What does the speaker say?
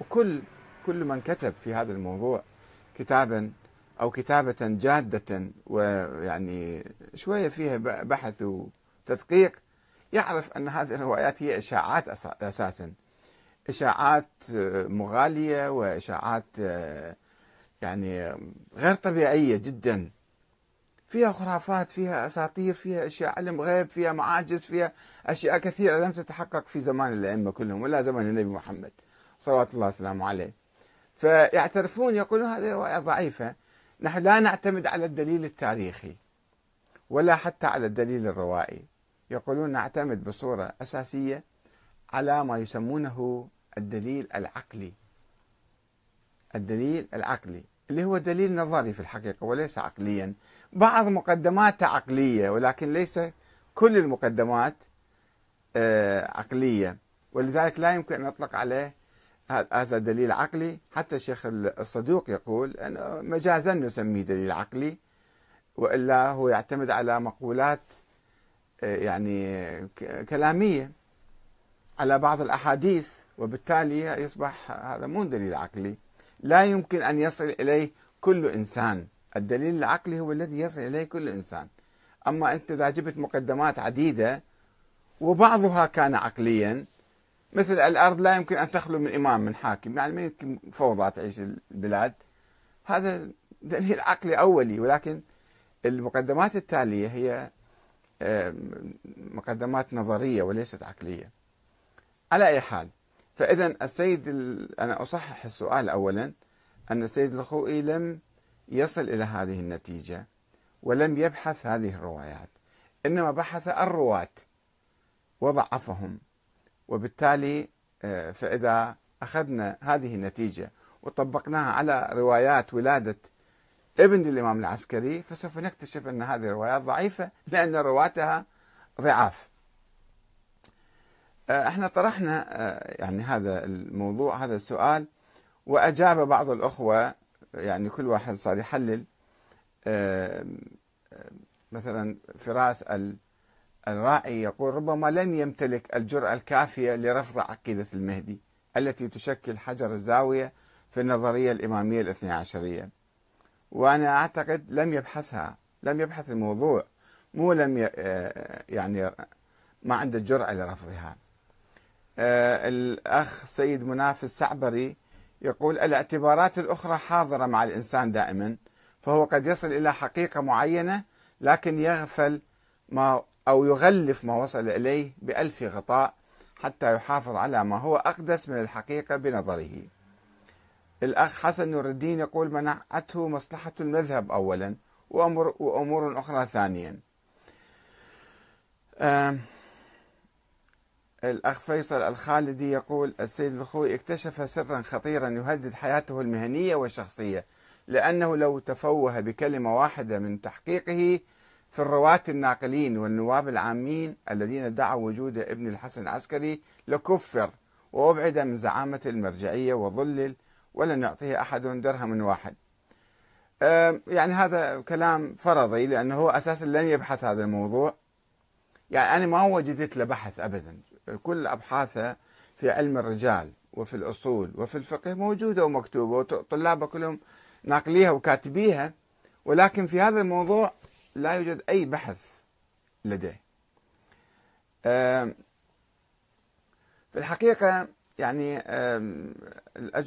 وكل كل من كتب في هذا الموضوع كتابا أو كتابة جادة ويعني شوية فيها بحث وتدقيق يعرف أن هذه الروايات هي إشاعات أساسا. إشاعات مغالية وإشاعات يعني غير طبيعية جدا. فيها خرافات فيها أساطير فيها أشياء علم غيب فيها معاجز فيها أشياء كثيرة لم تتحقق في زمان الأئمة كلهم ولا زمن النبي محمد. صلوات الله وسلامه عليه. فيعترفون يقولون هذه رواية ضعيفة. نحن لا نعتمد على الدليل التاريخي ولا حتى على الدليل الروائي. يقولون نعتمد بصورة أساسية على ما يسمونه الدليل العقلي. الدليل العقلي اللي هو دليل نظري في الحقيقة وليس عقليا. بعض مقدماته عقلية ولكن ليس كل المقدمات آه، عقلية. ولذلك لا يمكن أن نطلق عليه هذا دليل عقلي. حتى الشيخ الصدوق يقول أنه مجازا نسميه دليل عقلي وإلا هو يعتمد على مقولات آه، يعني كلامية. على بعض الأحاديث وبالتالي يصبح هذا مو دليل عقلي. لا يمكن أن يصل إليه كل إنسان. الدليل العقلي هو الذي يصل إليه كل إنسان. أما أنت إذا جبت مقدمات عديدة وبعضها كان عقليا مثل الأرض لا يمكن أن تخلو من إمام من حاكم يعني ما يمكن فوضى تعيش البلاد. هذا دليل عقلي أولي ولكن المقدمات التالية هي مقدمات نظرية وليست عقلية. على أي حال فإذا السيد أنا أصحح السؤال اولا أن السيد الخوئي لم يصل إلى هذه النتيجة ولم يبحث هذه الروايات إنما بحث الرواة وضعفهم. وبالتالي آه، فإذا أخذنا هذه النتيجة وطبقناها على روايات ولادة ابن الإمام العسكري فسوف نكتشف أن هذه الروايات ضعيفة لأن رواتها ضعاف. آه، إحنا طرحنا آه، يعني هذا الموضوع هذا السؤال وأجاب بعض الأخوة يعني كل واحد صار يحلل مثلا فراس الراعي يقول ربما لم يمتلك الجرأة الكافية لرفض عقيدة المهدي التي تشكل حجر الزاوية في النظرية الإمامية الاثنى عشرية. وأنا أعتقد لم يبحثها لم يبحث الموضوع. مو لم يعني ما عنده الجرأة لرفضها. آه، الأخ سيد مناف السعبري يقول الاعتبارات الأخرى حاضرة مع الإنسان دائما فهو قد يصل إلى حقيقة معينة لكن يغفل ما أو يغلف ما وصل إليه بألف غطاء حتى يحافظ على ما هو أقدس من الحقيقة بنظره. الأخ حسن نور الدين يقول منعته مصلحة المذهب أولا وأمور, وأمور أخرى ثانيا. الأخ فيصل الخالدي يقول السيد الخوي اكتشف سرا خطيرا يهدد حياته المهنية والشخصية لأنه لو تفوه بكلمة واحدة من تحقيقه في الرواة الناقلين والنواب العامين الذين ادعوا وجود ابن الحسن العسكري لكفر وأبعد من زعامة المرجعية وظلل ولن يعطيه أحد درهم واحد. يعني هذا كلام فرضي لأنه هو أساسا لن يبحث هذا الموضوع. يعني أنا ما وجدت له بحث أبدا. كل أبحاثه في علم الرجال وفي الأصول وفي الفقه موجودة ومكتوبة وطلابه كلهم ناقليها وكاتبيها. ولكن في هذا الموضوع لا يوجد أي بحث لديه. في الحقيقة يعني